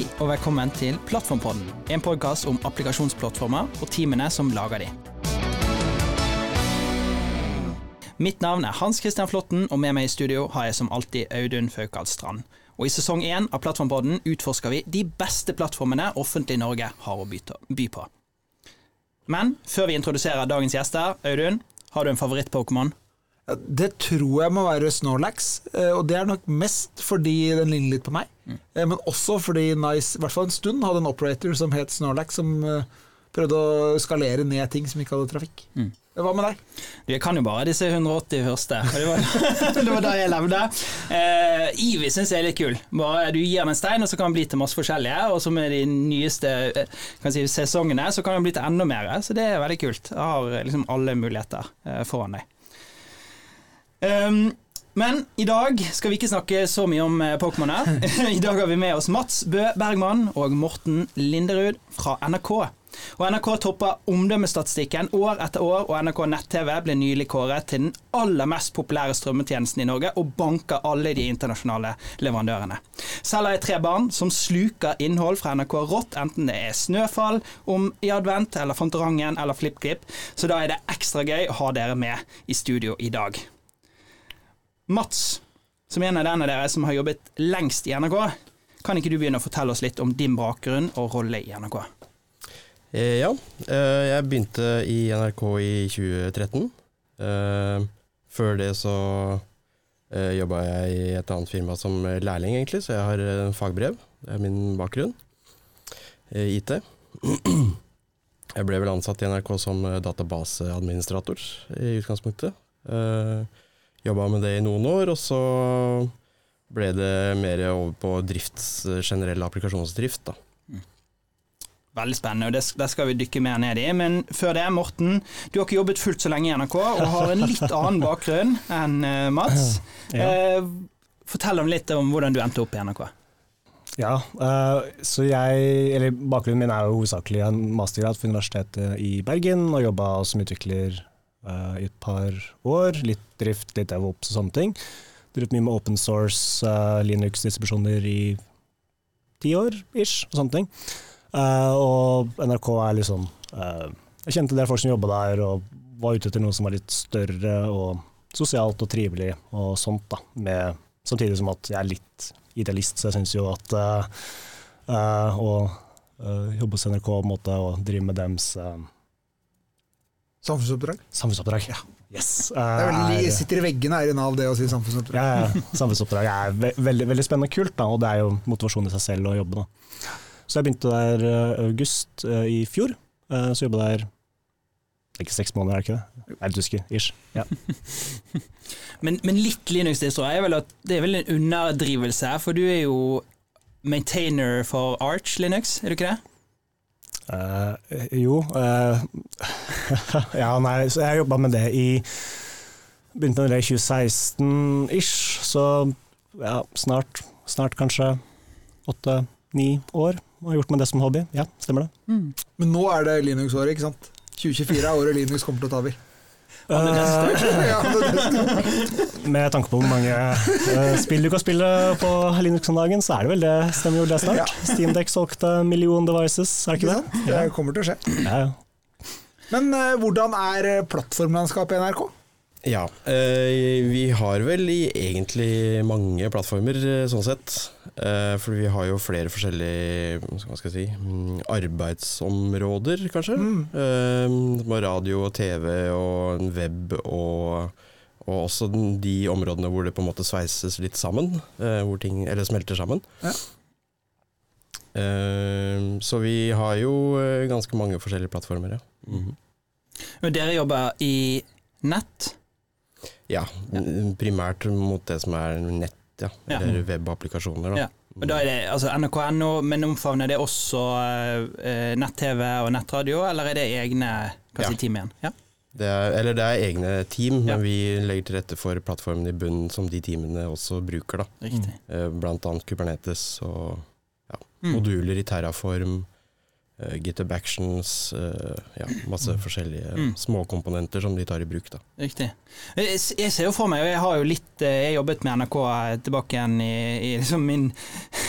Hei og velkommen til Plattformpodden, en podkast om applikasjonsplattformer og teamene som lager de. Mitt navn er Hans Christian Flåtten, og med meg i studio har jeg som alltid Audun Faukal Strand. Og I sesong én av Plattformpodden utforsker vi de beste plattformene offentlig Norge har å by på. Men før vi introduserer dagens gjester, Audun, har du en favoritt-Pokémon? Det tror jeg må være Snorlax, eh, og det er nok mest fordi den ligner litt på meg. Mm. Men også fordi Nice i hvert fall en stund hadde en operator som het Snorlax, som eh, prøvde å skalere ned ting som ikke hadde trafikk. Mm. Hva med deg? Du, Jeg kan jo bare disse 180 første. Det var, det var da jeg levde. Uh, Ivy syns jeg er litt kul. Bare Du gir den en stein, og så kan den bli til masse forskjellige. Og så med de nyeste si, sesongene så kan den bli til enda mer. Så det er veldig kult. Jeg har liksom alle muligheter foran deg. Um, men i dag skal vi ikke snakke så mye om eh, Pokémon her. I dag har vi med oss Mats Bø Bergman og Morten Linderud fra NRK. Og NRK topper omdømmestatistikken år etter år, og NRK nett-TV ble nylig kåret til den aller mest populære strømmetjenesten i Norge, og banker alle de internasjonale leverandørene. Selv har jeg tre barn som sluker innhold fra NRK rått, enten det er Snøfall, om i advent, eller Fantorangen eller FlippKlipp, så da er det ekstra gøy å ha dere med i studio i dag. Mats, som er en av dere som har jobbet lengst i NRK, kan ikke du begynne å fortelle oss litt om din bakgrunn og rolle i NRK? Eh, ja, eh, jeg begynte i NRK i 2013. Eh, før det så jobba jeg i et annet firma som lærling, egentlig, så jeg har fagbrev. Det er min bakgrunn. IT. Jeg ble vel ansatt i NRK som databaseadministrator i utgangspunktet. Jobba med det i noen år, og så ble det mer over på drifts, generell applikasjonsdrift. da. Mm. Veldig spennende, og det, skal vi dykke mer ned i. Men før det, Morten. Du har ikke jobbet fullt så lenge i NRK, og har en litt annen bakgrunn enn eh, Mats. Ja. Eh, fortell om litt om hvordan du endte opp i NRK. Ja, uh, så jeg, eller Bakgrunnen min er jo hovedsakelig en mastergrad for Universitetet i Bergen, og jobba som utvikler uh, i et par år. Litt drift, litt DevOps og sånne ting. Drevet mye med open source, uh, Linux-distribusjoner i ti år ish, og sånne ting. Uh, og NRK er liksom Jeg kjente det er folk som jobba der, og var ute etter noe som var litt større og sosialt og trivelig og sånt, da. Med, samtidig som at jeg er litt idealist, så jeg syns jo at å jobbe hos NRK på en måte, og drive med dems Samfunnsoppdrag? Samfunnsoppdrag, ja. Yes. Det er sitter i veggene her i Nav, det å si samfunnsoppdrag. Ja, ja. Samfunnsoppdrag er ve veldig, veldig, spennende og kult, da, og det er jo motivasjon i seg selv å jobbe. Da. Så jeg begynte der uh, august uh, i fjor, uh, så jobba der ikke seks måneder, er det ikke det? Jeg husker. Ish. Ja. men, men, litt Linux-distro er vel at det er vel en underdrivelse, her, for du er jo maintainer for Arch Linux, er du ikke det? Uh, jo uh, Ja, nei, så jeg jobba med det i Begynte med det i 2016-ish, så ja, snart, snart kanskje åtte-ni år. Og gjort med det som hobby. Ja, stemmer det. Mm. Men nå er det Linux-året, ikke sant? 2024 er året Linux kommer til å ta over. Med tanke på hvor mange uh, spill du kan spille på Linux om dagen, så er det vel det. Stemmer jo det snart. Ja. Steamdeck solgte million devices, er det ikke det? Ja. Det kommer til å skje. Ja, Men uh, hvordan er plattformlandskapet i NRK? Ja, eh, vi har vel egentlig mange plattformer, eh, sånn sett. Eh, for vi har jo flere forskjellige hva skal jeg si, mm, arbeidsområder, kanskje. Mm. Eh, radio og TV og web og, og, også de områdene hvor det på en måte sveises litt sammen. Hvor ting, eller smelter sammen. Ja. Eh, så vi har jo eh, ganske mange forskjellige plattformer, ja. Mm Men dere jobber i nett? Ja, primært mot det som er nett, ja. Eller webapplikasjoner. Ja. Og da er det altså NRK.no, men omfavner det også eh, nett-TV og nettradio, eller er det egne hva si, team igjen? Ja. Det er, eller det er egne team, ja. men vi legger til rette for plattformen i bunnen som de teamene også bruker. Da. Riktig. Uh, blant annet Kubernetes og ja, mm. moduler i Terraform. Uh, GitHub Actions, uh, ja, masse mm. forskjellige mm. småkomponenter som de tar i bruk. Da. Riktig. Jeg ser jo for meg, og jeg har jo litt Jeg jobbet med NRK tilbake igjen i, i liksom min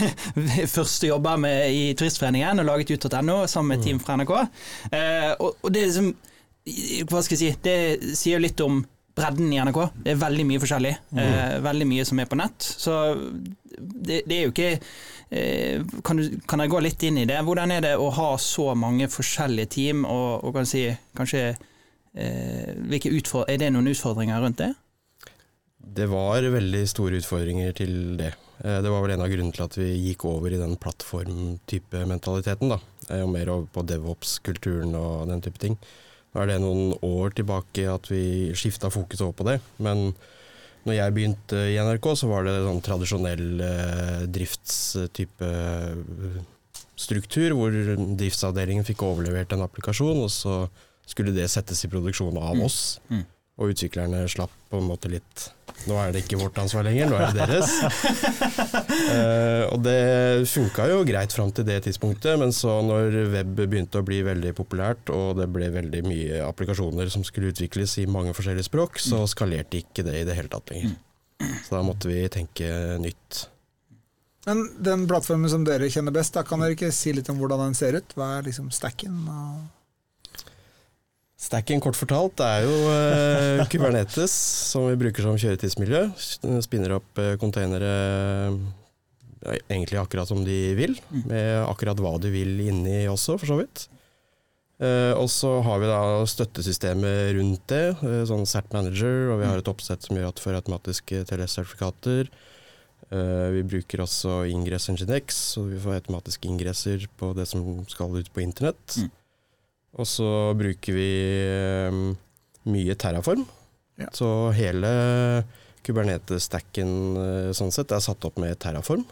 første jobb med i Turistforeningen og laget ut.no sammen med et team fra NRK. Uh, og, og det liksom Hva skal jeg si? Det sier jo litt om bredden i NRK. Det er veldig mye forskjellig. Eh, veldig mye som er på nett. Så det, det er jo ikke eh, kan, du, kan jeg gå litt inn i det? Hvordan er det å ha så mange forskjellige team, og, og kan si, kanskje eh, Er det noen utfordringer rundt det? Det var veldig store utfordringer til det. Eh, Det var vel en av grunnene til at vi gikk over i den plattformtype mentaliteten. da, eh, Og mer over på devops-kulturen og den type ting. Nå er det noen år tilbake at vi skifta fokus over på det. Men når jeg begynte i NRK, så var det sånn tradisjonell eh, driftstype eh, struktur, hvor driftsavdelingen fikk overlevert en applikasjon, og så skulle det settes i produksjon av oss. Mm. Og utviklerne slapp på en måte litt Nå er det ikke vårt ansvar lenger, nå er det deres. uh, og det funka jo greit fram til det tidspunktet, men så når web begynte å bli veldig populært, og det ble veldig mye applikasjoner som skulle utvikles i mange forskjellige språk, så skalerte ikke det i det hele tatt lenger. Så da måtte vi tenke nytt. Men den plattformen som dere kjenner best, da kan dere ikke si litt om hvordan den ser ut? Hva er liksom stacken? Og Stacken kort fortalt er jo eh, Kubernetes, som vi bruker som kjøretidsmiljø. Spinner opp eh, containere eh, egentlig akkurat som de vil, med akkurat hva de vil inni også, for så vidt. Eh, og så har vi da støttesystemet rundt det, eh, sånn CERT Manager, og vi har et oppsett som gjør at for automatiske TLS-sertifikater. Eh, vi bruker også Ingress Nginx, så vi får automatiske ingresser på det som skal ut på internett. Mm. Og så bruker vi eh, mye Terraform. Ja. Så hele Kubernetes-stacken eh, sånn sett er satt opp med Terraform.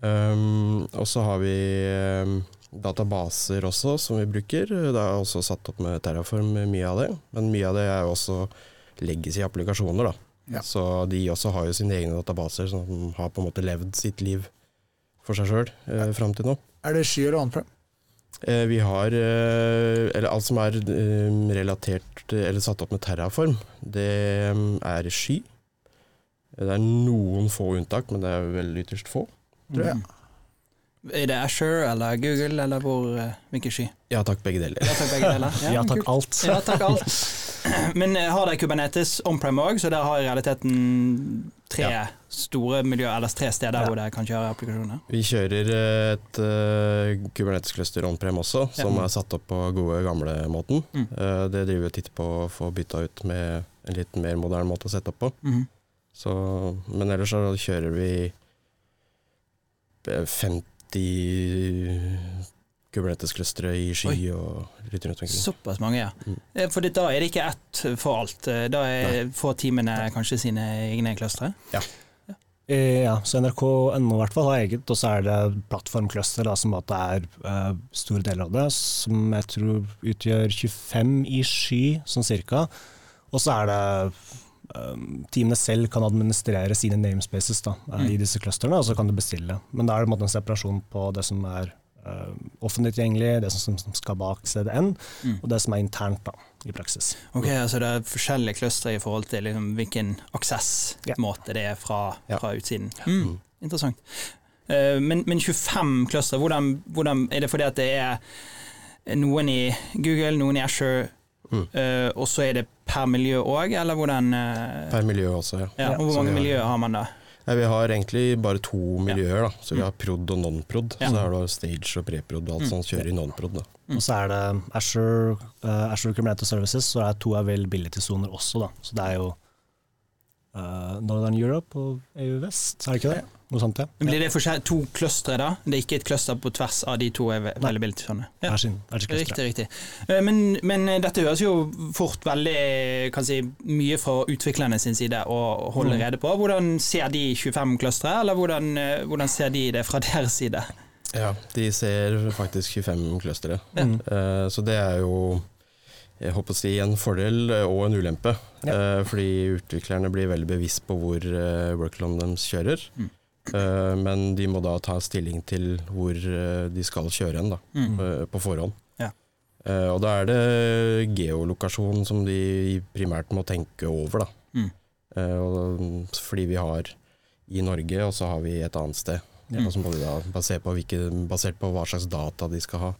Um, og så har vi um, databaser også som vi bruker. Det er også satt opp med Terraform, mye av det. Men mye av det er også også legacy-applikasjoner, da. Ja. Så de også har jo sine egne databaser som har på en måte levd sitt liv for seg sjøl eh, fram til nå. er det sky eller on-prem? Eh, vi har eh, Eller alt som er eh, relatert eller satt opp med Terraform, det mm, er sky. Det er noen få unntak, men det er veldig ytterst få. Tror jeg. Er det Asher eller Google, eller hvor, hvilken sky? Ja takk, begge deler. Ja takk, begge deler. Ja takk, alt. Ja takk, alt. Men har dere Kubernetes on-prem òg, så der har i realiteten tre Ja. store miljøer, eller tre steder Ja. hvor dere kan kjøre applikasjoner? Vi kjører eh, et uh, Kubernetes-cluster on-prem også, som er satt opp på gode, gamle måten. Mm. Uh, det driver vi og titter på å få bytta ut med en litt mer moderne måte å sette opp på. Mm. Så, men ellers så kjører vi eh, 50 Kubernetes-clustere i sky Oi. og litt rundt omkring. Såpass mange, ja. Mm. Eh, For da er det ikke ett for alt. Eh, Da er, får teamene kanskje sine egne clustere? Ja. Ja, så NRK.no hvert fall har eget, og så er det plattformcluster, som at det er uh, store deler av det, som jeg tror utgjør 25 i sky, sånn cirka. Og så er det um, Teamene selv kan administrere sine namespaces da, mm. i disse clusterne, og så kan du bestille. Men da er det en måte en separasjon på det som er eh, offentlig tilgjengelig, det som, som skal bak CDN, Mm. og det som er internt da, i praksis. Ok, altså det er forskjellige clustere i forhold til liksom hvilken aksessmåte det er fra, Ja. fra utsiden. Mm, interessant. Uh, men, men 25 clustere, hvordan, hvordan er det fordi at det er noen i Google, noen i Asher, Mm. eh, og så er det per miljø òg, eller hvordan Per miljø også, ja, Ja, og Hvor mange miljøer har man da? Nei, vi har egentlig bare to miljøer, da. Så vi har prod og non-prod. Ja. Så er du stage og preprod og alt Mm. sånt kjører i non-prod. da. Mm. Og så er det Azure, uh, Azure Kubernetes Services, så er det to availability-soner også, da. Så det er jo uh, Northern Europe og EU Vest, er det ikke det? Noe sånt, ja. Men Blir det forskjell- to clustre, da? Det er ikke et cluster på tvers av de to availability-sånne? Ja. Hver sin, hver sin. Riktig, riktig. Eh, Men, men dette høres jo fort veldig kan si, mye fra utviklerne sin side å holde Mm. rede på. Hvordan ser de 25 clustre, eller hvordan, eh, hvordan ser de det fra deres side? Ja, de ser faktisk 25 clustre, Ja. Mm. Eh, så det er jo jeg håper å si en fordel eh, og en ulempe. Ja. fordi utviklerne blir veldig bevisst på hvor uh, workloaden deres kjører. Mm. Eh, men de må da ta stilling til hvor eh, de skal kjøre hen, da, Mm. eh, på forhånd. Ja. Og da er det geolokasjon som de primært må tenke over, da. Mm. Og, fordi vi har i Norge, og så har vi et annet sted. Mm. Og så må de da basere på, hvilke, basert på hva slags data de skal ha.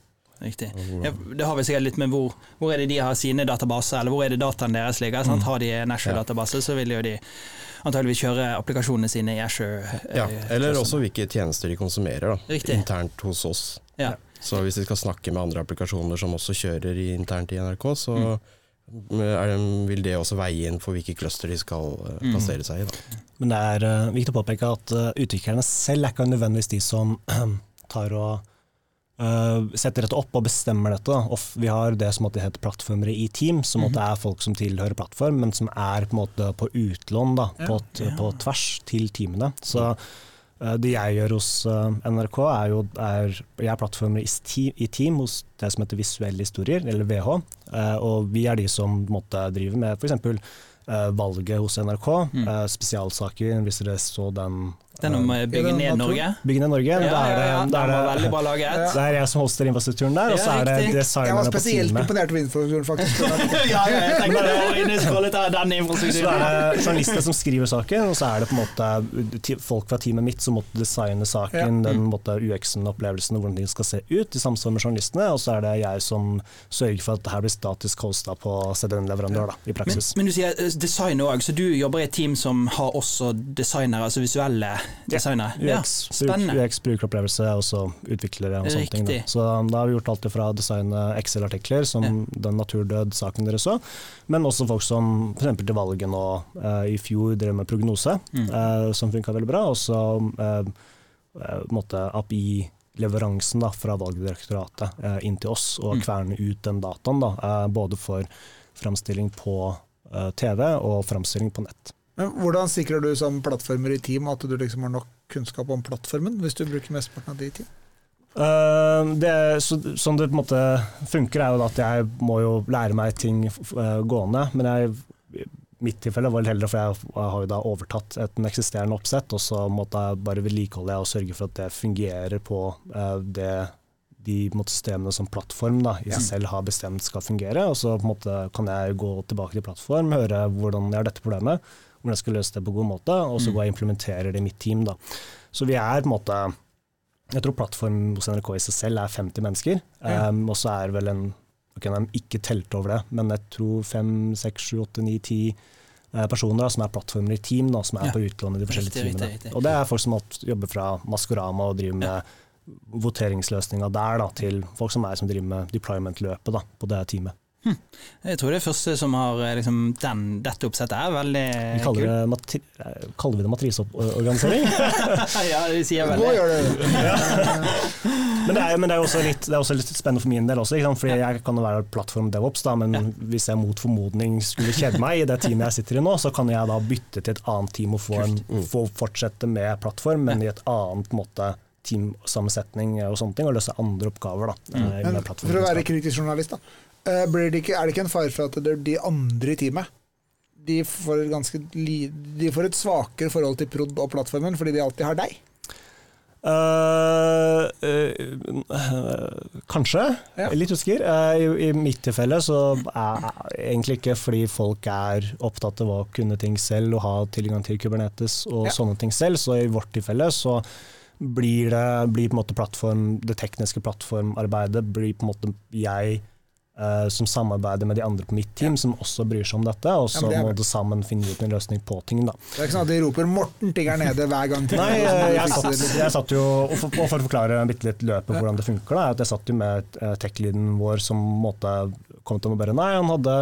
Riktig. Ja, det har vi sikkert litt med hvor, hvor er det de har sine databaser, eller hvor er det dataen deres ligger. Sant? Har de en Ashore-database, så vil jo de antageligvis kjøre applikasjonene sine i Ashore. eh, Ja, eller også hvilke tjenester de konsumerer da, Riktig. internt hos oss. Ja. Så hvis de skal snakke med andre applikasjoner som også kjører i, internt i NRK, så Mm. er det, vil det også veie inn for hvilke cluster de skal eh, Mm. plassere seg i. Da. Men det er uh, viktig å påpeke at uh, utviklerne selv er ikke nødvendigvis de som tar og setter dette opp og bestemmer dette. Og vi har det som heter plattformere i team, som måtte er folk som tilhører plattform, men som er på, på utlån da, på, Ja. på tvers til teamene. Så eh, det jeg gjør hos eh, NRK, er jo er, jeg er plattformer i, team hos det som heter Visuelle historier, eller VH. eh, og vi er de som måte, driver med f.eks. Valget hos NRK, Mm. eh, spesialsaker, hvis dere så den Den om eh, å bygge ned Norge. Bygge ned Norge. Ja, ja, er det, ja, var er veldig det, bra laget. det er jeg som hoster infrastrukturen der, og så er det riktig. Jeg var designerne på spesielt teamet. imponert over infrastrukturen, faktisk. ja, ja, jeg tenkte det var inne i skålet av den Så er det journalister som skriver saken, og så er det på en måte folk fra teamet mitt som måtte designe saken, den måte UX-en, opplevelsen og hvordan ting skal se ut, i samsvar med journalistene. Og så er det jeg som sørger for at det her blir statisk hosta på CDN-leverandør, da, i praksis. men du sier eh, design òg, så du jobber i et team som har også designere, altså visuelle designere? Ja, UX, spennende. UX brukeropplevelse og så utviklere og sånne ting. Da. Så um, da har vi gjort alt fra å designe Excel-artikler, som Ja. den naturdød-saken dere så, men også folk som f.eks. til valget nå eh, i fjor drev med prognose, Mm. eh, som funka veldig bra. Og så uh, måtte API-leveransen da, fra Valgdirektoratet eh, inn til oss, og Mm. kverne ut den dataen, da, eh, både for framstilling på eh, TV og framstilling på nett. Men hvordan sikrer du som plattformer i team at du liksom har nok kunnskap om plattformen, hvis du bruker mesteparten av det i team? Uh, det, så, sånn det på en måte funker, er jo at jeg må jo lære meg ting uh, gående. Men jeg, i mitt tilfelle var det heller for jeg, jeg har jo da overtatt et eksisterende oppsett, og så måtte jeg bare vedlikeholde og sørge for at det fungerer på uh, det de måte, systemene som plattform da, i seg selv har bestemt skal fungere. Og så på en måte, kan jeg gå tilbake til plattform, høre hvordan jeg har dette problemet, hvordan jeg skal løse det på god måte, og så Mm. går jeg og implementerer det i mitt team. Da. Så vi er på en måte jeg tror plattformen hos NRK i seg selv er 50 mennesker. Ja. Um, og så er vel en ok, De ikke telt over det, men jeg tror 5, 6, 7, 8, 9, 10 eh, personer da, som er plattformer i team, da, som er Ja. på utlån i de forskjellige Riktig, riktig, teamene. riktig. Og det er folk som jobber fra Maskorama og driver med voteringsløsninga der, da, til folk som er som driver med deployment-løpet på det teamet. Jeg tror det første som har eh, liksom, den, dette oppsettet er veldig Vi kaller, det matri eh, kaller vi det matriseorganisering? ja, det sier vel Nå gjør det Men det er, men det er, også litt, det er også litt spennende for min del også, fordi jeg kan jo være plattform DevOps, da, men hvis jeg mot formodning skulle kjede meg i det teamet jeg sitter i nå, så kan jeg da bytte til et annet team og få, en, få fortsette med plattform, men i et annet måte, teamsammensetning og sånne ting, og løse andre oppgaver. da. eh, Men for å være kritisk journalist, da. Eh, Blir det ikke, er det ikke en fare for at det er de andre i teamet de får, ganske de får et svakere forhold til prod og plattformen fordi de alltid har deg? Uh, uh, kanskje. Ja. Litt husker Eh, i, I mitt tilfelle så er egentlig ikke fordi folk er opptatt av å kunne ting selv og ha tilgang til Kubernetes og Ja. sånne ting selv, så i vårt tilfelle så blir det blir på en måte plattform, det tekniske plattformarbeidet blir på en måte jeg eh, som samarbeider med de andre på mitt team, som også bryr seg om dette, og så ja, er må det sammen finne ut en løsning på ting. da. Det er ikke sånn at de roper 'Morten tigger nede' hver gang. Nei, er- jeg, jeg, satt, jeg satt jo, og for, og for å forklare bitte litt løpet hvordan det funker, da, er at jeg satt jo med eh, tech-leaden vår som måtte kom til å bare Nei, han hadde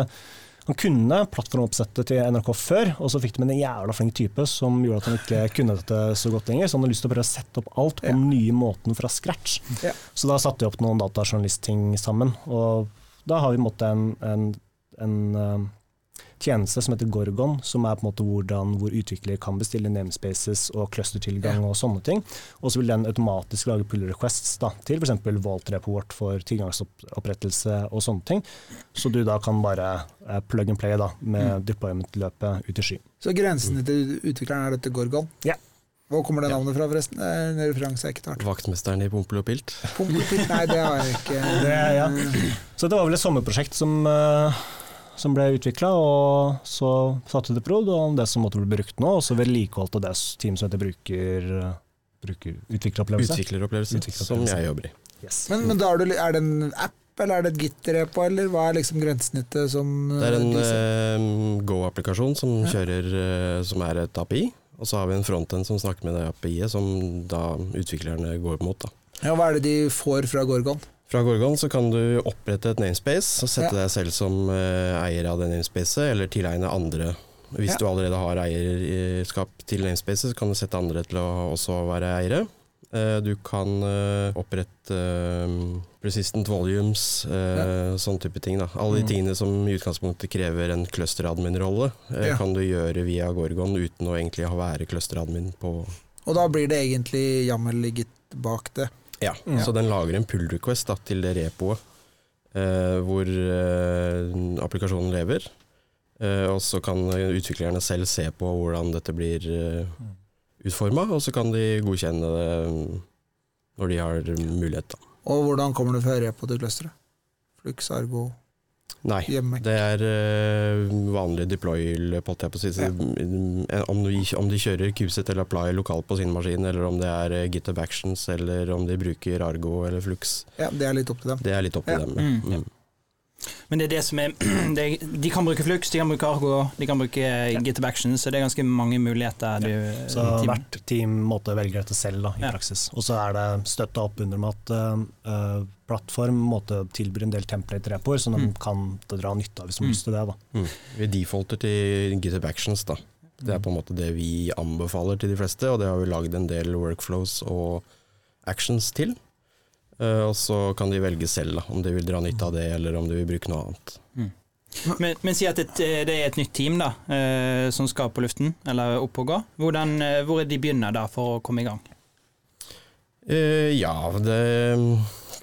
han kunne plattformoppsettet til NRK før, og så fikk de en jævla flink type som gjorde at han ikke kunne dette så godt lenger. Så han hadde lyst til å prøve å sette opp alt på Ja. nye måten fra scratch. Ja. Så da satte vi opp noen datajournalistting sammen. Og da har vi på en en, en, eh, tjeneste som heter Gorgon, som er på en måte hvordan, hvor utviklere kan bestille namespaces og clustertilgang og sånne ting. Og så vil den automatisk lage pull requests da, til f.eks. Vault-report for tilgangsopprettelse og sånne ting. Så du da kan bare eh, plug and play da, med deployment-løpet ut i sky. Så grensene til utvikleren er dette Gorgon? Ja. Hvor kommer det navnet fra, forresten? En referanse jeg ikke tar. Vaktmesteren i Pompel og Pilt. Pumpepitt? Nei, det har jeg ikke. Det, ja. Så det var vel et sommerprosjekt som, eh, som ble utvikla, og så satte det prod, og det som måtte bli brukt nå, og så vedlikeholdt det team som heter bruker, bruker utvikleropplevelse. Utvikleropplevelse, som jeg jobber i. Yes. Men, men da er, du, er det en app, eller er det et Git-repo, eller hva er liksom grensesnittet som Det er en uh, eh, Go-applikasjon som Ja. kjører uh, som er et API. Og så har vi en frontend som snakker med det API-et, som da utviklerne går mot. da. Ja, hva er det de får fra Gorgon? Fra Gorgon så kan du opprette et namespace og sette Ja. deg selv som eh, eier av det namespacet, eller tilegne andre. Hvis Ja. du allerede har eierskap til namespacet, så kan du sette andre til å også være eiere. Eh, Du kan eh, opprette eh, persistent volumes, ja. sånn type ting. da. Alle de Mm. tingene som i utgangspunktet krever en clusteradmin-rolle, Ja. kan du gjøre via Gorgon uten å egentlig ha være clusteradmin på Og da blir det egentlig YAML ligget bak det. Ja, mm. så den lager en pull request da, til det repoet eh, hvor eh, applikasjonen lever. Eh, og så kan utviklerne selv se på hvordan dette blir uh, utforma, og så kan de godkjenne det mm, når de har mulighet. Da. Og hvordan kommer du fra repo til clusteret? Flux, Argo, Nei, hjemme. det er uh, vanlig deploy, holdt jeg på å si. Så, mm, Om, de, om de kjører Qset eller Apply lokalt på sin maskin, eller om det er uh, GitHub Actions, eller om de bruker Argo eller Flux, Ja, det er litt opp til dem. det er litt opp til Ja. dem. Mm. Mm. Men det er det som er det, De kan bruke Flux, de kan bruke Argo, de kan bruke GitHub Actions, så det er ganske mange muligheter. Du, Så team- hvert team måte velger dette selv da, i Ja. praksis. Og så er det støtta opp under med at uh, plattform måte tilbyr en del template-repoer som de Mm. kan dra nytte av hvis de Mm. har lyst til det. da. Mm. Vi defaulter til GitHub Actions. da. Det er på en måte det vi anbefaler til de fleste, og det har vi lagd en del workflows og actions til. Eh, og så kan de velge selv da, om de vil dra nytte av det, eller om de vil bruke noe annet. Men, men si at et, det er et nytt team da, eh, som skal på luften, eller opp og gå. Hvordan, eh, hvor er de begynner da for å komme i gang? Eh, ja, det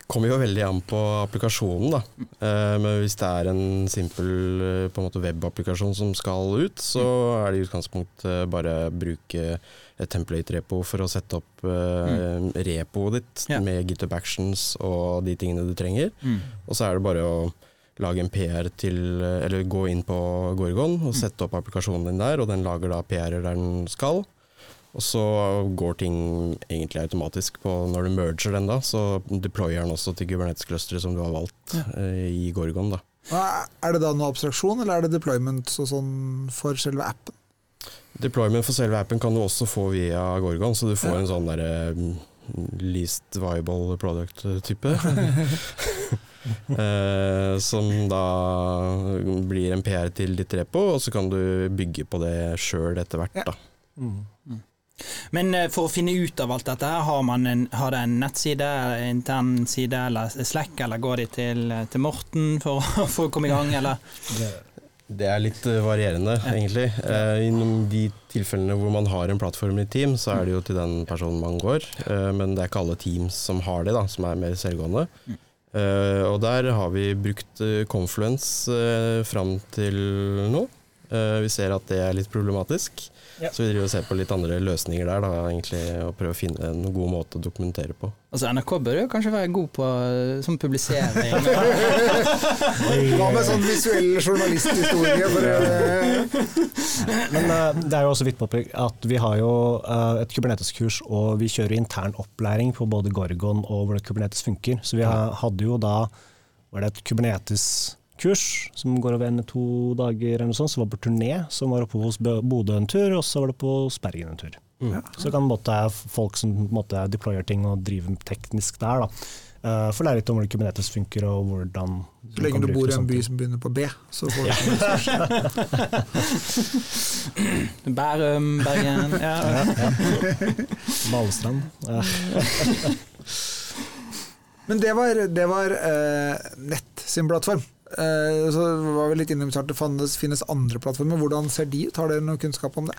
kommer jo veldig an på applikasjonen, da. Eh, men hvis det er en simpel eh, på en måte webapplikasjon som skal ut, så er det i utgangspunktet bare å bruke et template-repo for å sette opp eh, repoet ditt yeah. med GitHub Actions og de tingene du trenger. Og så er det bare å lage en PR til Eller gå inn på Gorgon og sette opp applikasjonen din der, og den lager da PR-er der den skal. Og så går ting egentlig automatisk på når du merger den, da. Så deployer den også til Kubernetes-clusteret som du har valgt Ja. eh, i Gorgon, da. Er det da noe abstraksjon, eller er det deployment sånn for selve appen? Deployment for selve appen kan du også få via Gorgon, så du får Ja. en sånn derre mm, least viable product-type. Eh, som da blir en PR til ditt repo, og så kan du bygge på det sjøl etter hvert. Ja. da. Mm. Men eh, for å finne ut av alt dette, har, man en, har det en nettside, en intern side eller Slack, eller går de til, til Morten for, for å komme i gang, eller? Det, Det er litt eh, varierende, Ja. egentlig. Eh, I de tilfellene hvor man har en plattform i team, så er det jo til den personen man går. Eh, men det er ikke alle teams som har det, da, som er mer selvgående. Mm. Eh, og der har vi brukt Confluence fram til nå. Eh, vi ser at det er litt problematisk. Ja. Så vi driver og ser på litt andre løsninger der, da, egentlig, og prøver å finne en god måte å dokumentere på. Altså NRK bør jo kanskje være god på eh, sånn publisering. Hva med sånn visuell journalisthistorie? For, Men eh, det er jo også vidt på at vi har jo eh, et Kubernetes-kurs, og vi kjører intern opplæring på både Gorgon og hvordan Kubernetes funker. Så vi ha- hadde jo da var det et Kubernetes-kurs som går over en to dager, eller noe sånt, som var på turné. Som var oppe hos Bodø en tur, og så var det på Bergen en tur. Mm. Så kan måtte, folk som måtte, deployer ting og driver teknisk der, da, Uh, få lære litt om hvordan Kubernetes funker og hvordan så lenge du bor i en by som begynner på B, så får du Bærum, Bergen ja. Balestrand. Ja. Men det var, det var uh, Nett sin plattform. Eh, så var vi litt innom at det fannes, finnes andre plattformer. Hvordan ser de ut? Har dere noe kunnskap om det?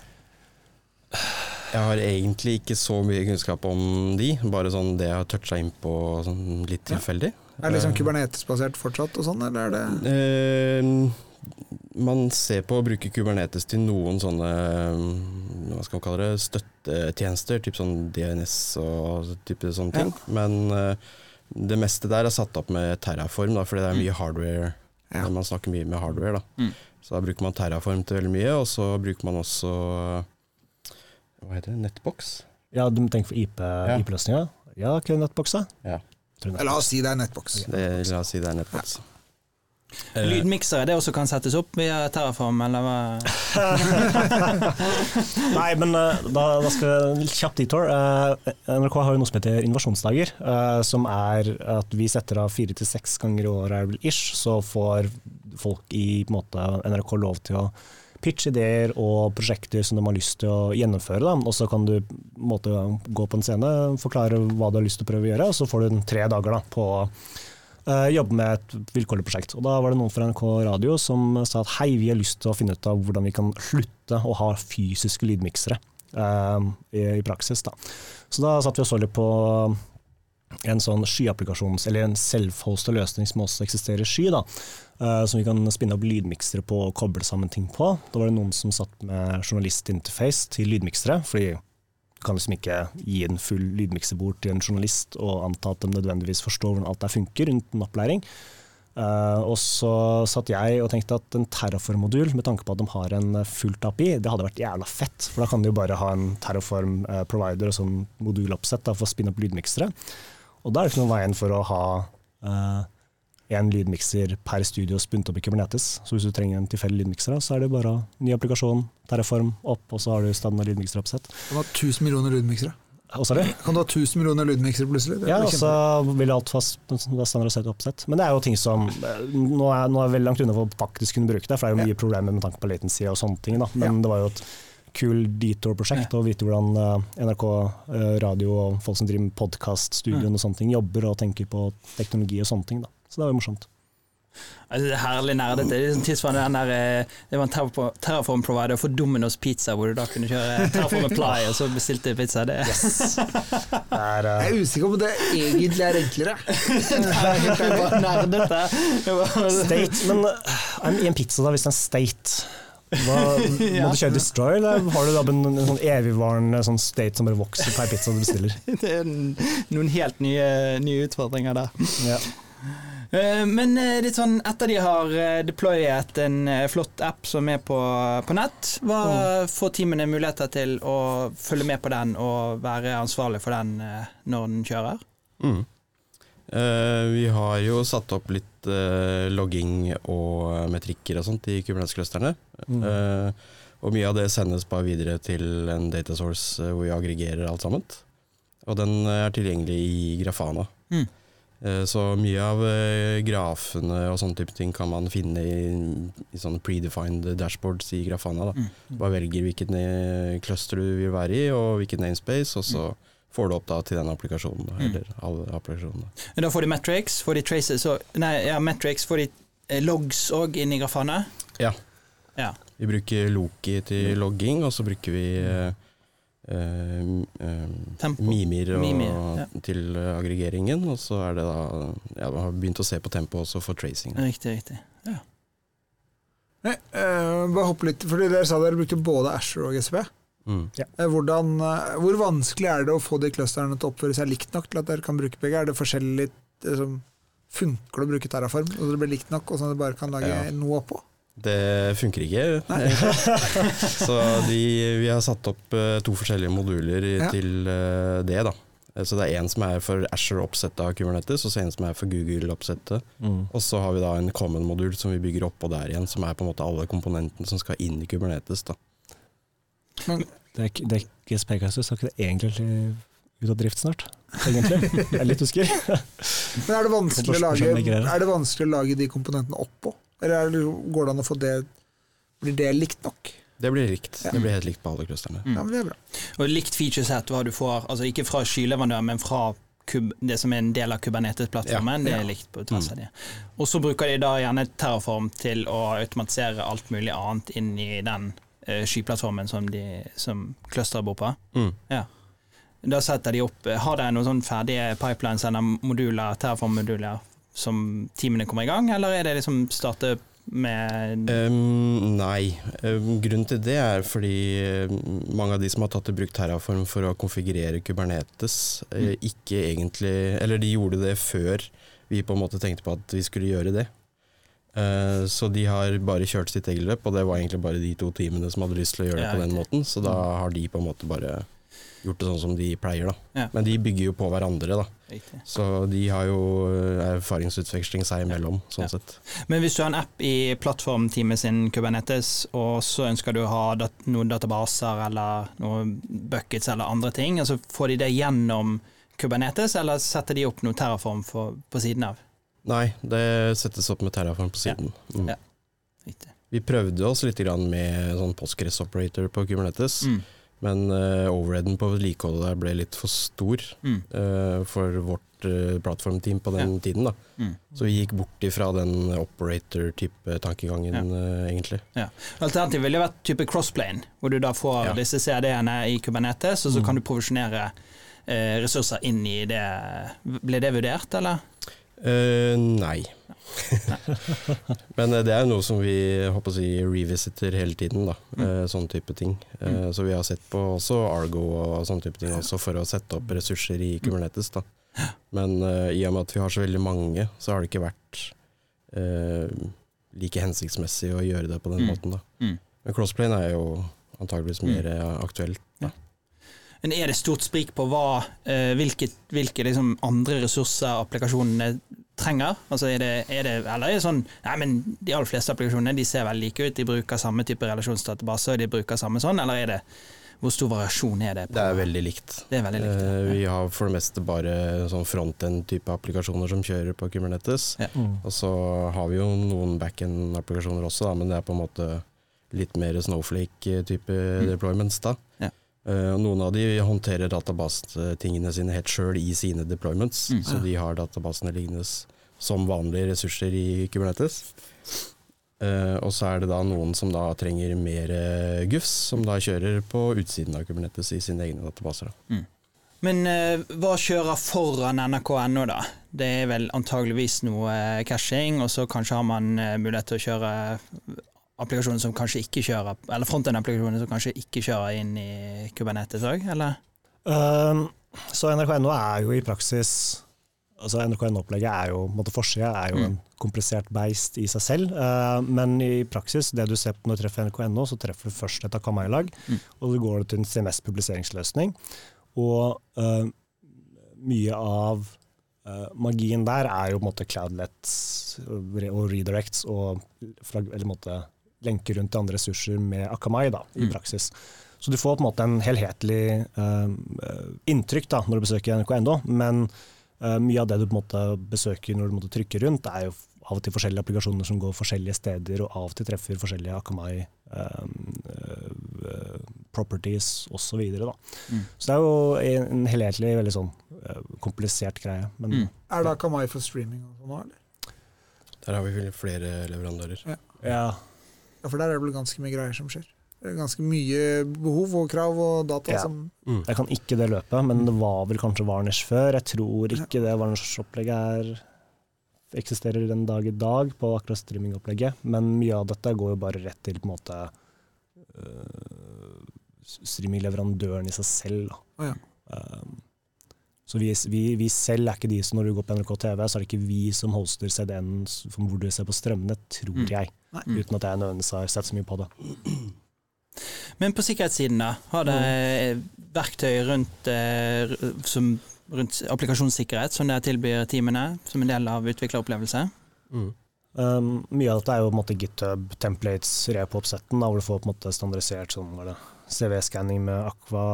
Jeg har egentlig ikke så mye kunnskap om de, bare sånn det jeg har toucha inn på sånn litt Ja. tilfeldig. Er det liksom Eh, Kubernetes-basert fortsatt, og sånn, eller er det Eh, man ser på å bruke Kubernetes til noen sånne mm, hva skal man kalle det, støttetjenester, typ sånn DNS og type sånne ting. Men eh, det meste der er satt opp med Terraform, da, fordi det er mye hardware Ja. Man snakker mye med hardware, da. Mm. Så da bruker man Terraform til veldig mye, og så bruker man også Hva heter det? Nettbox? Ja, du tenker for IP, Ja. IP-løsninger? Ja, ikke Netbox, da? Ja. Nettbox. La oss si det er nettboks. Det, la oss si det er Nettbox. Eh, Lydmiksere, det også kan settes opp via Terraform, eller hva? Nei, men eh, da, da skal vi kjapt detour. Eh, NRK har jo noe som heter innovasjonsdager, eh, som er at vi setter av fire til seks ganger i året ish, så får folk i på måte, NRK lov til å pitche ideer og prosjekter som de har lyst til å gjennomføre. Da. Og så kan du måte, gå på en scene, forklare hva du har lyst til å prøve å gjøre, og så får du tre dager da, på å eh, jobbe med et vilkårlig prosjekt. Og Da var det noen fra NRK Radio som sa at hei, vi har lyst til å finne ut av hvordan vi kan slutte å ha fysiske lydmiksere eh, i, i praksis. Da. Så da satt vi og så litt på en sånn skyapplikasjons, eller en self-hosta løsning som også eksisterer i sky, da, eh, som vi kan spinne opp lydmiksere på og koble sammen ting på. Da var det noen som satt med journalistinterface til lydmiksere, fordi kan liksom ikke gi en full lydmiksebord til en journalist og anta at de nødvendigvis forstår hvordan alt der funker rundt en opplæring. Uh, og så satt jeg og tenkte at en Terraform-modul, med tanke på at de har en fullt API, det hadde vært jævla fett. For da kan de jo bare ha en Terraform-provider og sånn moduloppsett da, for å spinne opp lydmiksere. Og da er det ikke noen veien for å ha én lydmikser per studio spunnet opp i Kubernetes. Så hvis du trenger en tilfeldig lydmikser, så er det bare ny applikasjon, Terraform opp, og så har du standard lydmikser oppsett. du ha 1000 millioner lydmiksere? Og er Kan du ha 1000 millioner lydmiksere plutselig? Det Ja, og så vil alt fast standardisert oppsett. Men det er jo ting som eh, Nå er, nå er jeg veldig langt unna for å faktisk kunne bruke det, for det er jo mye problemer med tanke på latency og sånne ting. Da. Men det var jo et kul detour-prosjekt å vite hvordan eh, NRK eh, radio og folk som driver med podkaststudioen og sånne ting, jobber og tenker på teknologi og sånne ting. Da. Så det var jo morsomt. Altså, det er herlig nerdete. Det er liksom tilsvarende den der eh, Det var en Terraform- Terraform-provider for Domino's Pizza, hvor du da kunne kjøre Terraform Apply, og så bestilte pizza. Det, Det er, uh... Jeg er usikker på om det egentlig er enklere. det var nerdete. State, men eh, i en pizza, da, hvis det er en state hva, Må du kjøre Destroy, eller har du da en, en sånn evigvarende sånn state som bare vokser per pizza du bestiller? Det er noen helt nye, nye utfordringer der. Ja. Eh, Men eh, litt sånn etter de har eh, deployet en flott app som er på, på nett, hva får teamene muligheter til å følge med på den og være ansvarlig for den når den kjører? Mm. Eh, vi har jo satt opp litt eh, logging og metrikker og sånt i Kubernetes-clusterne. Mm. Eh, og mye av det sendes bare videre til en data source hvor vi aggregerer alt sammen. Og den er tilgjengelig i Grafana. Mm. Eh, Så mye av eh, grafene og sånne type ting kan man finne i, i sånne predefined dashboards i Grafana. Da. Mm. Bare velger hvilket ne- cluster du vil være i, og hvilket namespace, og så får du opp da til den applikasjonen. Da, Mm. eller alle applikasjonene. Da får de metrics, får de traces og, Nei, ja, metrics, får de eh, logs òg inn i Grafana? Ja. Ja. Vi bruker Loki til logging, og så bruker vi eh, eh, Mimir, og, Mimir, ja. til aggregeringen. Og så er det da Ja, vi har begynt å se på tempo også for tracing. Riktig, riktig. Nei, uh, bare hoppe litt, fordi Dere sa dere brukte både Asher og GCP. Mm. Eh, Hvordan, uh, hvor vanskelig er det å få de clusterne til å oppføre seg likt nok til at dere kan bruke begge? Er det forskjellig liksom, Funker det å bruke Terraform, så det blir likt nok, og sånn at dere bare kan lage Ja. noe oppå? Det funker ikke. så de, vi har satt opp eh, to forskjellige moduler Ja. til eh, det. da. Eh, Så det er en som er for Asher-oppsettet av Kubernetes, og så en som er for Google-oppsettet. Mm. Og så har vi da en common-modul som vi bygger oppå der igjen, som er på en måte alle komponentene som skal inn i Kubernetes. da. Det er, det er ikke så skal ikke det egentlig ut av drift snart? Egentlig. Jeg er litt usikker. Men er det vanskelig å lage, er det vanskelig å lage de komponentene oppå? Eller er det, går det an å få det Blir det likt nok? Det blir likt. Ja. Det blir helt likt på alle clusterne. Mm. Ja, men det er bra. Og likt featureset hva du får, altså ikke fra skyleverandør, men fra kub, det som er en del av Kubernetes-plattformen, Ja. det Ja. er likt på tvers av de. Og så bruker de da gjerne Terraform til å automatisere alt mulig annet inn i den uh, skyplattformen som, de, som clusteret bor på. Mm. Da setter de opp Har de noen sånn ferdige pipelines eller moduler, Terraform-moduler som teamene kommer i gang, eller er det liksom starte med um, nei. Grunnen til det er fordi mange av de som har tatt i bruk Terraform for å konfigurere Kubernetes, eh, Mm. ikke egentlig Eller de gjorde det før vi på en måte tenkte på at vi skulle gjøre det. Eh, så de har bare kjørt sitt eget løp, og det var egentlig bare de to teamene som hadde lyst til å gjøre det på den måten. Så da har de på en måte bare gjort det sånn som de pleier, da. Ja. Men de bygger jo på hverandre, da. Riktig. Så de har jo eh, erfaringsutveksling seg imellom, sånn Ja. sett. Men hvis du har en app i plattformteamet sin Kubernetes, og så ønsker du å ha dat noen databaser eller noen buckets eller andre ting, altså får de det gjennom Kubernetes, eller setter de opp noe Terraform for, på siden av? Nei, det settes opp med Terraform på siden. Mm. Ja. Vi prøvde oss litt grann med sånn Postgres operator på Kubernetes, Mm. Men uh, overheaden på vedlikeholdet der ble litt for stor Mm. uh, for vårt uh, plattformteam på den tiden. da. Mm. Så vi gikk bort ifra den operator-type tankegangen, uh, egentlig. Alternativet ville vært type crossplane, hvor du da får Ja. disse CD-ene i Kubernetes, og så Mm. kan du provisjonere ressurser inn i det. Ble det vurdert, eller? Nei. Men eh, det er noe som vi håper å si revisiter hele tiden, da. Mm. Eh, sånn type ting. Mm. så vi har sett på også Argo og sånne type ting også for å sette opp ressurser i Kubernetes. da. Men uh, i og med at vi har så veldig mange, så har det ikke vært uh, like hensiktsmessig å gjøre det på den Mm. måten. da. Mm. Men crossplane er jo antageligvis Mm. mer mm. aktuelt. Men er det stort sprik på hva, uh, hvilke, hvilke liksom andre ressurser applikasjonene trenger? Altså er det, er det, eller er det sånn Nei, men de aller fleste applikasjonene de ser vel like ut, de bruker samme type relasjonsdatabase, og de bruker samme sånn, eller er det Hvor stor variasjon er det? På? Det er veldig likt. Det er veldig likt. Eh, ja. vi har for det meste bare sånn front-end-type applikasjoner som kjører på Kubernetes. Mm. Og så har vi jo noen back-end-applikasjoner også, da, men det er på en måte litt mer Snowflake-type deployments. da. Ja. Eh, noen av de håndterer databasetingene sine helt sjøl i sine deployments, Mm. så de har databasene liggende som vanlige ressurser i Kubernetes. Uh, og så er det da noen som da trenger mer uh, gufs, som da kjører på utsiden av Kubernetes i sine egne databaser. Da. Men uh, hva kjører foran NRK.no, da? Det er vel antageligvis noe caching, og så kanskje har man mulighet til å kjøre applikasjoner som kanskje ikke kjører Eller frontend-applikasjoner som kanskje ikke kjører inn i Kubernetes òg, eller? Um, så NRK.no er jo i praksis altså NRK.no-opplegget er jo, måtte forsida er jo Mm. en komplisert beist i seg selv. Uh, men i praksis, det du ser på når du treffer NRK.no, så treffer du først et Akamai-lag, Mm. og så går du til en CMS-publiseringsløsning. Og uh, mye av uh, magien der er jo på en måte cloudlets og redirects og eller måte lenker rundt til andre ressurser med Akamai da, i Mm. praksis. Så du får på en måte en helhetlig uh, inntrykk da, når du besøker NRK.no, men uh, mye av det du på en måte besøker når du måtte trykke rundt, er jo av og til forskjellige applikasjoner som går forskjellige steder, og av og til treffer forskjellige Akamai uh, properties osv. Så, Mm. så det er jo en, helhetlig, veldig sånn komplisert greie. Men Mm. Er det Akamai for streaming og sånn nå, eller? Der har vi flere leverandører. ja, Ja, for der er det vel ganske mye greier som skjer. Det er ganske mye behov og krav og data Ja. som Mm. Jeg kan ikke det løpet, men det var vel kanskje Varnish før. Jeg tror ikke det Varnish-opplegget er eksisterer den dag i dag på akkurat streamingopplegget, men mye av dette går jo bare rett til på en måte øh, streamingleverandøren i seg selv. Da. Oh, ja. Um, så vi, vi, vi selv er ikke de som når du går på NRK TV, så er det ikke vi som hoster CD-en som hvor du ser på strømmene, tror Mm. jeg. Nei. Uten at jeg nødvendigvis har sett så mye på det. Men på sikkerhetssiden, da? Har det verktøy rundt, eh, som, rundt applikasjonssikkerhet som dere tilbyr teamene, som en del av utvikleropplevelse? Mm. Um, mye av dette er jo på en måte GitHub, templates, repo-oppsetten, hvor du får på en måte standardisert sånn, CV-skanning med det,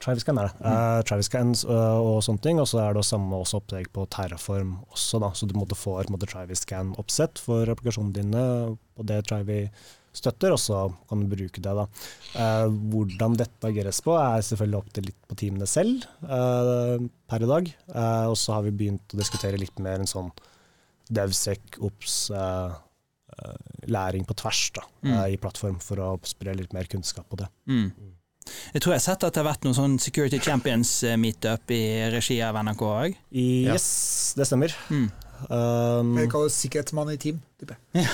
Traviscan er det. Uh, Traviscans uh, og sånne ting. Og så er det samme også opplegg på Terraform også, da. Så du måtte få et måte, Traviscan-oppsett for applikasjonene dine på det Travi støtter, og så kan du bruke det. da. Uh, hvordan dette ageres på, er selvfølgelig opp til litt på teamene selv uh, per i dag. Uh, og så har vi begynt å diskutere litt mer en sånn DevSec, OPS, uh, uh, læring på tvers da, Mm. uh, i plattform, for å spre litt mer kunnskap på det. Mm. Jeg tror jeg har sett at det har vært noen sånn Security Champions-meetup i regi av NRK òg. Yes, Ja. Det stemmer. Mm. Um, Jeg kaller det sikkerhetsmann i team. tipper jeg.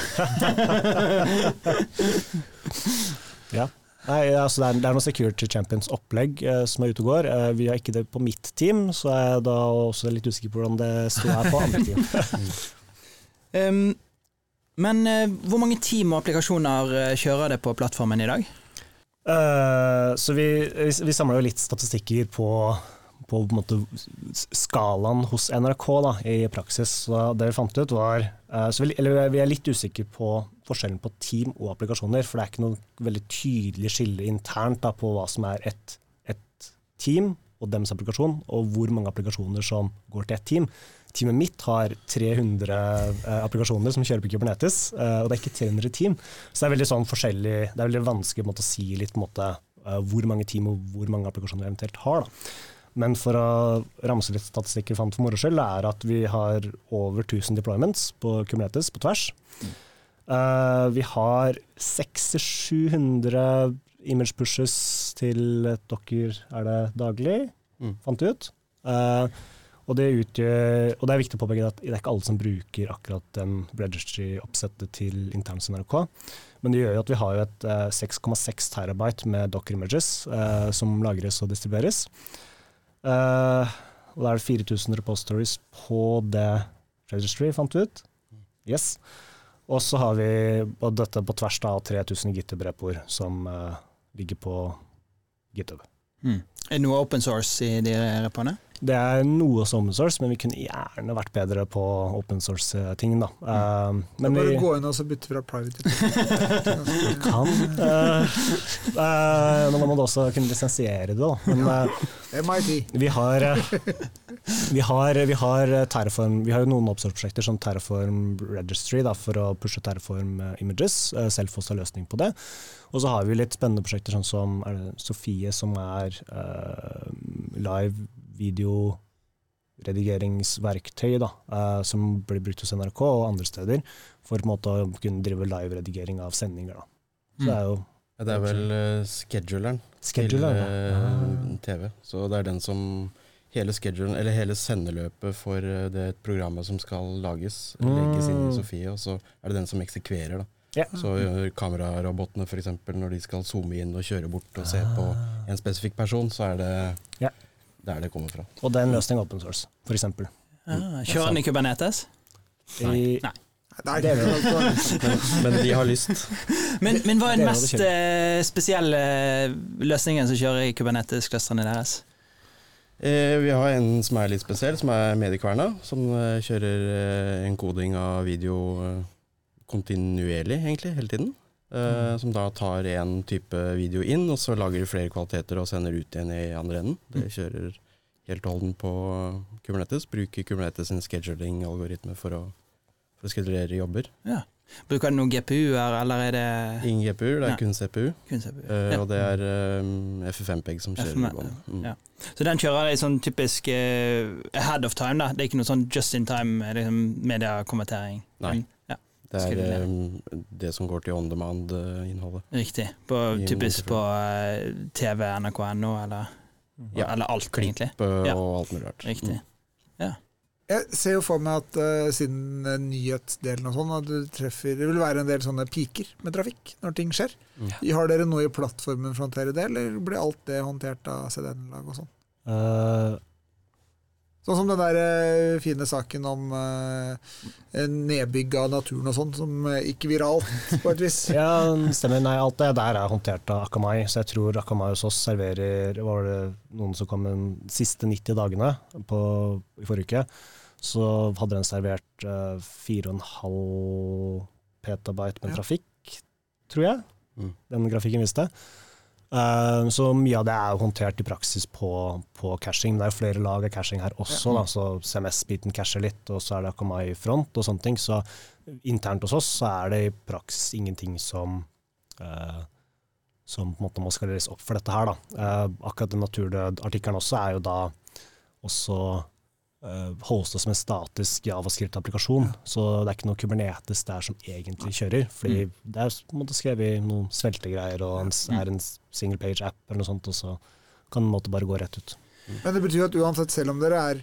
ja. Nei, altså det, er, det er noe Security Champions-opplegg eh, som er ute og går. Eh, vi har ikke det på mitt team, så er jeg da også litt usikker på hvordan det står her på andre team. Um, men eh, hvor mange team og applikasjoner eh, kjører det på plattformen i dag? Eh, så vi, vi, vi samla jo litt statistikker på, på, på måte skalaen hos NRK da, i praksis. Så det vi fant ut var uh, vi, eller vi er litt usikre på forskjellen på team og applikasjoner. For det er ikke noe veldig tydelig skille internt da, på hva som er et, et team og deres applikasjon, og hvor mange applikasjoner som går til ett team. Teamet mitt har 300 eh, applikasjoner som kjører på Kubernetes, eh, og det er ikke 300 team. Så det er veldig sånn forskjellig, det er veldig vanskelig måte, å si litt måte, eh, hvor mange team og hvor mange applikasjoner vi eventuelt har. Da. Men for å ramse litt statistikker fant for moro skyld, er at vi har over 1000 deployments på Kubernetes på tvers. Uh, vi har 600-700 image pushes til Docker er det daglig, Mm. fant vi ut. Eh, og, det utgjør, og det er viktig å påpeke at det er ikke alle som bruker akkurat den registry-oppsettet til interns NRK. Men det gjør jo at vi har et eh, 6,6 terabyte med Docker images eh, som lagres og distribueres. Eh, og da er det 4000 repositories på det registry, fant vi ut. Yes. Og så har vi og dette på tvers av 3000 GitHub-repoer som eh, ligger på GitHub. Mm. Er det noe open source i de repoene? Det er noe som open source, men vi kunne gjerne vært bedre på open source-ting. da. Uh, men Bare vi gå inn og så bytte fra private til kan. Uh, uh, men da må du også kunne lisensiere det, da. Men MIT. vi har vi har, vi har Terraform, vi har jo noen oppstartsprosjekter som Terraform Registry da, for å pushe Terraform Images, uh, har løsning på det. Og så har vi litt spennende prosjekter sånn som Sofie, som er live videoredigeringsverktøy, da, eh, som blir brukt hos NRK og andre steder, for på en måte å kunne drive live-redigering av sendinger. Da. Så det er jo Ja, det er vel uh, scheduleren scheduler. til ja. eh, TV. Så det er den som Hele schedulen, eller hele sendeløpet for eh, det programmet som skal lages, legges inn i Mm. Sofie, og så er det den som eksekverer. da. Ja. Så kamerarobotene f.eks., når de skal zoome inn og kjøre bort og se på en spesifikk person, så er det Ja. Der det kommer fra. Og det er en løsning open source, f.eks. Ah, kjører den i Kubernetes? Nei. Nei. Nei, Det er det. det. Men de har lyst. Men, men hva er den mest eh, spesielle løsningen som kjører i Kubernetes-clusterne deres? Eh, vi har en som er litt spesiell, som er Mediekverna. Som eh, kjører en koding av video eh, kontinuerlig, egentlig, hele tiden. Eh, Som da tar en type video inn, og så lager de flere kvaliteter og sender ut igjen i andre enden. Det kjører helt og holdent på Kubernetes. Bruker Kubernetes sin scheduling-algoritme for å, for å skedulere jobber. Ja. Bruker du noen GPU-er, eller er det Ingen GPU, det er Ja. kun CPU. kun CPU? Uh, Ja. Og det er um, FFmpeg som kjører i bånn. Mm. ja. Så den kjører i sånn typisk uh, ahead of time, da? Det er ikke noe sånn just in time eh, liksom, mediekonvertering? Nei. Ja, Det er eh, det som går til on demand-innholdet. riktig. På, typisk på multiple. eh, TV, nrk.no, eller, Ja, eller alt, egentlig. Klipp Ja. og alt mulig rart. Riktig. ja. Jeg ser jo for meg at uh, siden eh, nyhetsdelen og sånn, at du treffer Det vil være en del sånne piker med trafikk når ting skjer. Mm. Har dere noe i plattformen for å håndtere det, eller blir alt det håndtert av CDN-lag og sånn? Eh, Sånn som den der eh, fine saken om uh, nedbygg av naturen og sånn, som ikke gikk viralt på et vis. ja, stemmer. Nei, alt det der er håndtert av Akamai, så jeg tror Akamai hos oss serverer Var det noen som kom de siste 90 dagene på, i forrige uke, så hadde den servert uh, 4,5 petabyte med Ja. trafikk, tror jeg. Mm. Den grafikken viste. Eh, så mye av det er jo håndtert i praksis på, på caching. Det er jo flere lag av caching her også, da, så CMS-biten casher litt, og så er det Akamai front og sånne ting. Så internt hos oss så er det i praksis ingenting som uh, som på en måte må skaleres opp for dette her. Da. Eh, akkurat den Naturdød-artikkelen også er jo da også uh, hostet som en statisk javascript-applikasjon. Så det er ikke noe Kubernetes der som egentlig kjører. Fordi det er måte skrevet noen sveltegreier og en, er en single page-app eller noe sånt, og så kan den måte bare gå rett ut. Men det betyr at uansett, selv om dere er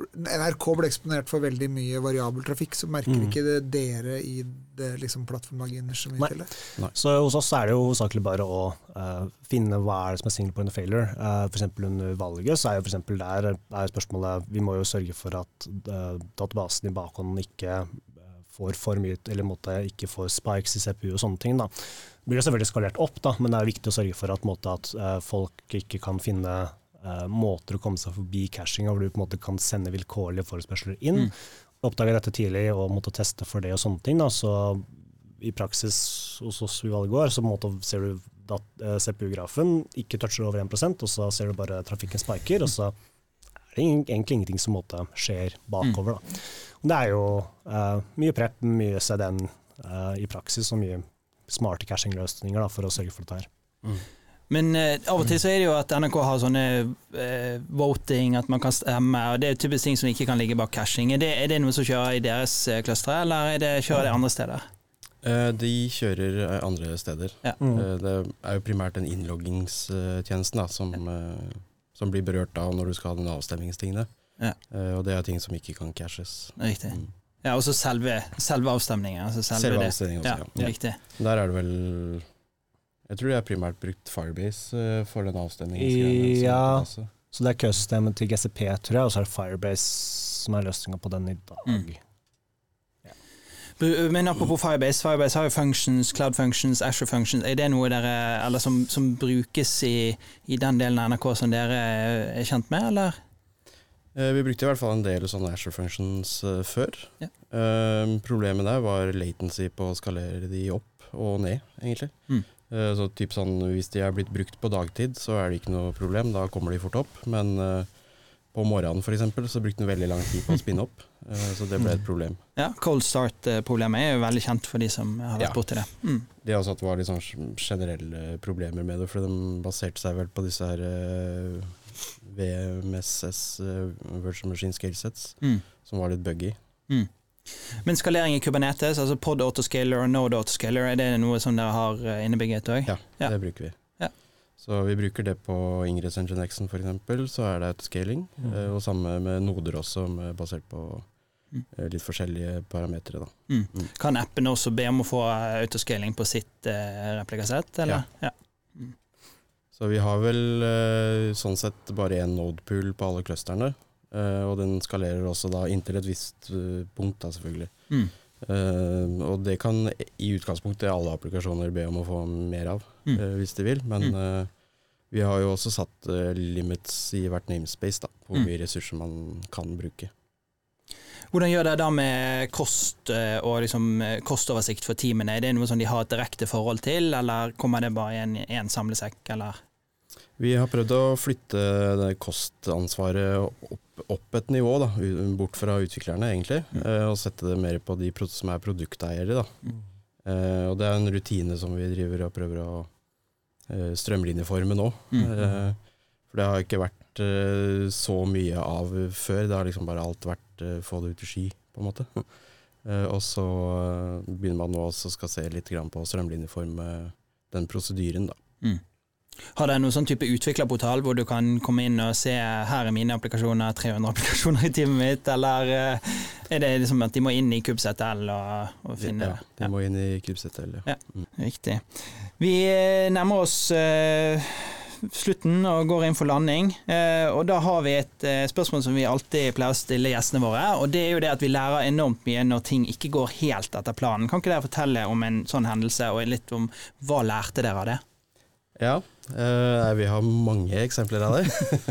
NRK ble eksponert for veldig mye variabel trafikk, så merker Mm. ikke det dere i det liksom plattformlaget så mye Nei. til det. Nei. Så hos oss er det jo hovedsakelig bare å uh, finne hva er det som er single point of failure. Uh, F.eks. under valget så er jo for der er spørsmålet Vi må jo sørge for at uh, databasen i bakhånd ikke eh, får for mye, eller måtte, ikke får spikes i CPU og sånne ting. da. Det blir jo selvfølgelig skalert opp, da, men det er viktig å sørge for at, måte, at eh, folk ikke kan finne eh, måter å komme seg forbi cashing, hvor du på en måte kan sende vilkårlige forespørsler inn. Mm. Oppdaga dette tidlig og måtte teste for det og sånne ting. Da. Så i praksis hos oss i Valgård, så måte ser du at eh, CPU-grafen ikke toucher over 1% og så ser du bare trafikken spiker, og så er det egentlig ingenting som måte skjer bakover. Da. Og Det er jo uh, mye prep, mye CDN i praksis, og mye smarte caching-løsninger for å sørge for dette her. Men eh, av og til så er det jo at NRK har sånne eh, voting, at man kan stemme, og det er typisk ting som ikke kan ligge bak cashing. Er det, er det noe som kjører i deres eh, clustere, eller er det, kjører det andre steder? Eh, De kjører eh, andre steder. Ja. Mm. Eh, Det er jo primært den innloggingstjenesten da, som, eh, som blir berørt av når du skal ha den avstemningstingene. Ja. Eh, Og det er ting som ikke kan cashes. Riktig. Mm. Ja, og så selve, selve avstemningen. Altså selve, Selve avstemningen avstemningen Ja, også, ja. riktig. Der er det vel Jeg tror de har primært brukt Firebase eh, for den avstemningen. Ja. Så det er køsystemet til GCP, tror jeg, og så er det Firebase som er løsninga på den i dag. Mm. Men apropos Firebase, Firebase har jo functions, cloud functions, Azure functions. Er det noe dere, eller som, som brukes i, i den delen av NRK som dere er kjent med, eller? Eh, Vi brukte i hvert fall en del sånne Asher functions eh, før. Ja. Eh, problemet der var latency på å skalere de opp og ned, egentlig. Mm. Eh, så typ sånn, Hvis de er blitt brukt på dagtid, så er det ikke noe problem, da kommer de fort opp. Men eh, på morgenen for eksempel, så brukte den veldig lang tid på å spinne opp, eh, så det ble et problem. Ja, cold start-problemet er jo veldig kjent for de som har vært Ja. borti det. Mm. Det også at det var litt sånn generelle problemer med det, for de baserte seg vel på disse her VMSS, Virtual Machine Skillsets, Mm. som var litt buggy. Mm. Men skalering i Kubernetes, altså pod autoscaler og node autoscaler, er det noe som dere har eh, innebygget òg? Ja, Ja. det bruker vi. Ja. Så vi bruker det på Ingress Engine X-en f.eks., så er det autoscaling. Mm. eh, Og samme med noder også, med, basert på Mm. eh, litt forskjellige parametere. Mm. Mm. Kan appen også be om å få autoscaling på sitt replikasett, eller? Ja. Så vi har vel sånn sett bare én nodepool på alle clusterne. Eh, og den skalerer også da inntil et visst uh, punkt, da selvfølgelig. Mm. Uh, og det kan i utgangspunktet alle applikasjoner be om å få mer av, Mm. hvis de vil. Men Mm. vi har jo også satt limits i hvert namespace da, på hvor Mm. mye ressurser man kan bruke. Hvordan gjør dere da med kost og liksom kostoversikt for teamene? Er det noe som de har et direkte forhold til, eller kommer det bare i en, en samlesekk, eller? Vi har prøvd å flytte det kostansvaret opp, opp et nivå, da, bort fra utviklerne egentlig, Mm. eh, og sette det mer på de som er produkteiere. Da. Uh, og det er en rutine som vi driver og prøver å uh, strømlinjeforme nå. Mm. Uh, for det har ikke vært så mye av før. Det har liksom bare alt vært få det ut i ski, på en måte. Og så begynner man nå også skal se litt grann på å strømlinjeforme den prosedyren, da. Mm. Har dere noen sånn type utviklerportal hvor du kan komme inn og se her er mine applikasjoner, 300 applikasjoner i teamet mitt, eller eh, er det liksom at de må inn i KubZL og, og finne ja, de må inn i KubZL, ja. Ja. Riktig. Vi eh, nærmer oss uh, slutten og går inn for landing. Og da har vi et spørsmål som vi alltid pleier å stille gjestene våre. Og det er jo det at vi lærer enormt mye når ting ikke går helt etter planen. Kan ikke dere fortelle om en sånn hendelse, og litt om hva lærte dere av det? Ja, eh, vi har mange eksempler av det.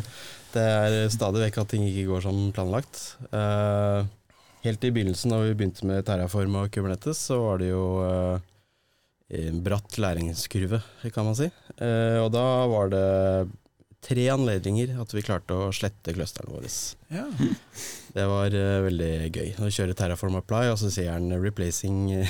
det er stadig vekk at ting ikke går som planlagt. Eh, helt i begynnelsen, da vi begynte med Terraform og Kubernetes, så var det jo eh, en bratt læringskurve, kan man si. Eh, og da var det tre anledninger at vi klarte å slette clusterne våre. Ja. Det var veldig gøy. å kjøre kjører Terraform Apply, og så sier han 'replacing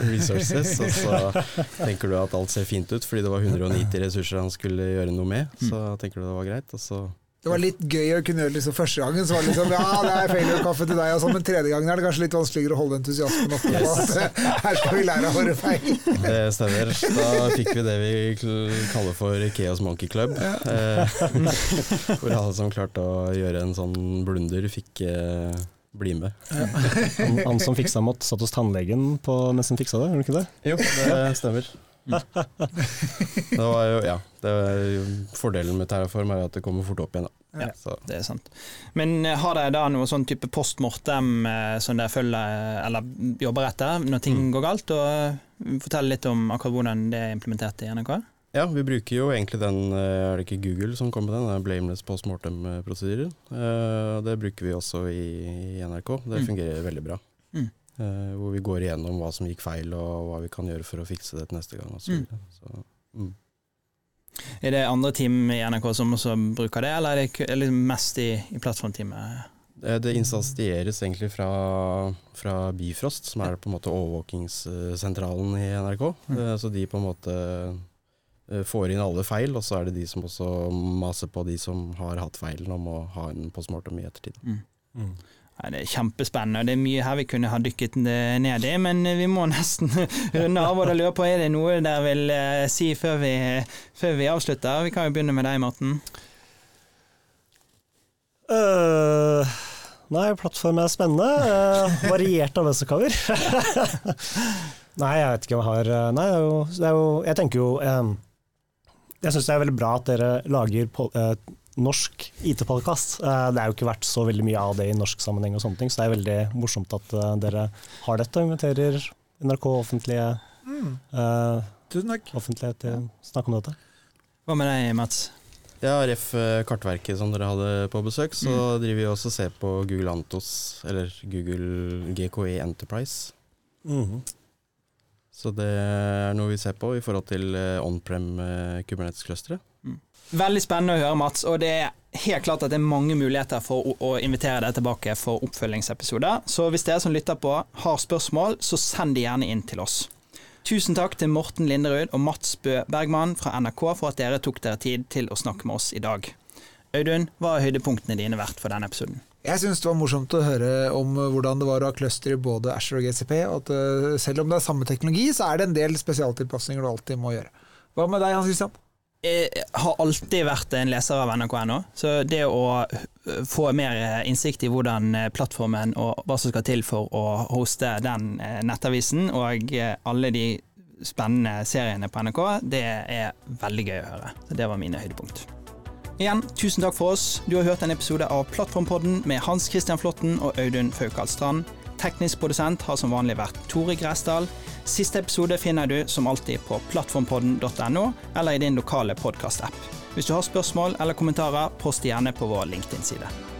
resources', og så tenker du at alt ser fint ut fordi det var 190 ressurser han skulle gjøre noe med. Så tenker du det var greit, og så Det var litt gøy å kunne gjøre det liksom første gangen. Så var det liksom ja, det er failure kaffe til deg og sånn, men tredje gangen er det kanskje litt vanskeligere å holde entusiasmen oppe på at her skal vi lære av våre feil. Det stemmer. Da fikk vi det vi kaller for Chaos Monkey Club. Eh, hvor alle som klarte å gjøre en sånn blunder, fikk eh, bli med. Han, han som fiksa mått satt hos tannlegen på, mens han fiksa det, gjorde han ikke det? Jo, det stemmer. Det var jo, ja, det var jo, fordelen med Terraform er at det kommer fort opp igjen. Da. Ja. Så, Det er sant. Men eh, har dere da noe sånn type post mortem eh, som dere følger eller jobber etter når ting Mm. går galt? Og eh, fortell litt om akkurat hvordan det er implementert i NRK? Ja, vi bruker jo egentlig den, eh, er det ikke Google som kommer med den, den blameless post mortem-prosedyren. Eh, Det bruker vi også i, NRK. Det Mm. fungerer veldig bra. Mm. Eh, Hvor vi går igjennom hva som gikk feil og hva vi kan gjøre for å fikse det til neste gang. Og så, Mm. så, mm. Er det andre team i NRK som også bruker det, eller er det mest i, i plattformteamet? Eh, Det instansieres egentlig fra, fra Bifrost, som er på en måte overvåkingssentralen i NRK. Mm. Eh, Så de på en måte eh, får inn alle feil, og så er det de som også maser på de som har hatt feilen om å ha en postmortem i ettertid. Mm. Nei, det er kjempespennende, og det er mye her vi kunne ha dykket ned i, men vi må nesten runde av. Og da lurer på, er det noe dere vil eh, si før vi, før vi avslutter? Vi kan jo begynne med deg, Morten. Uh, nei, plattform er spennende. Uh, variert arbeidsoppgaver. nei, jeg vet ikke om jeg har Nei, det er jo, det er jo Jeg tenker jo eh, Jeg syns det er veldig bra at dere lager eh, norsk IT-podkast. Eh, det er jo ikke vært så veldig mye av det i norsk sammenheng, og sånne ting, så det er veldig morsomt at eh, dere har dette og inviterer NRK offentlige, Mm. eh, Tusen takk. offentlighet til å snakke om dette. Hva med deg, Mats? Ja, ref eh, kartverket som dere hadde på besøk, så Mm. driver vi også og ser på Google Antos, eller Google GKE Enterprise. Mhm. Så det er noe vi ser på i forhold til eh, on-prem eh, Kubernetes-clusteret. Veldig spennende å høre, Mats. Og det er helt klart at det er mange muligheter for å invitere deg tilbake for oppfølgingsepisoder. Så hvis dere som lytter på har spørsmål, så send de gjerne inn til oss. Tusen takk til Morten Linderud og Mats Bø Bergman fra NRK for at dere tok dere tid til å snakke med oss i dag. Audun, hva har høydepunktene dine vært for denne episoden? Jeg syns det var morsomt å høre om hvordan det var å ha cluster i både Asher og GCP. Og at eh, selv om det er samme teknologi, så er det en del spesialtilpasninger du alltid må gjøre. Hva med deg, Hans Christian? Jeg har alltid vært en leser av NRK.no, så det å få mer innsikt i hvordan plattformen og hva som skal til for å hoste den nettavisen, og alle de spennende seriene på NRK, det er veldig gøy å høre. Så det var mine høydepunkt. Igjen, tusen takk for oss. Du har hørt en episode av Plattformpodden med Hans Christian Flåtten og Audun Faukal Strand. Teknisk produsent har som vanlig vært Tore Gresdal. Siste episode finner du som alltid på plattformpodden.no eller i din lokale podkastapp. Hvis du har spørsmål eller kommentarer, post gjerne på vår LinkedIn-side.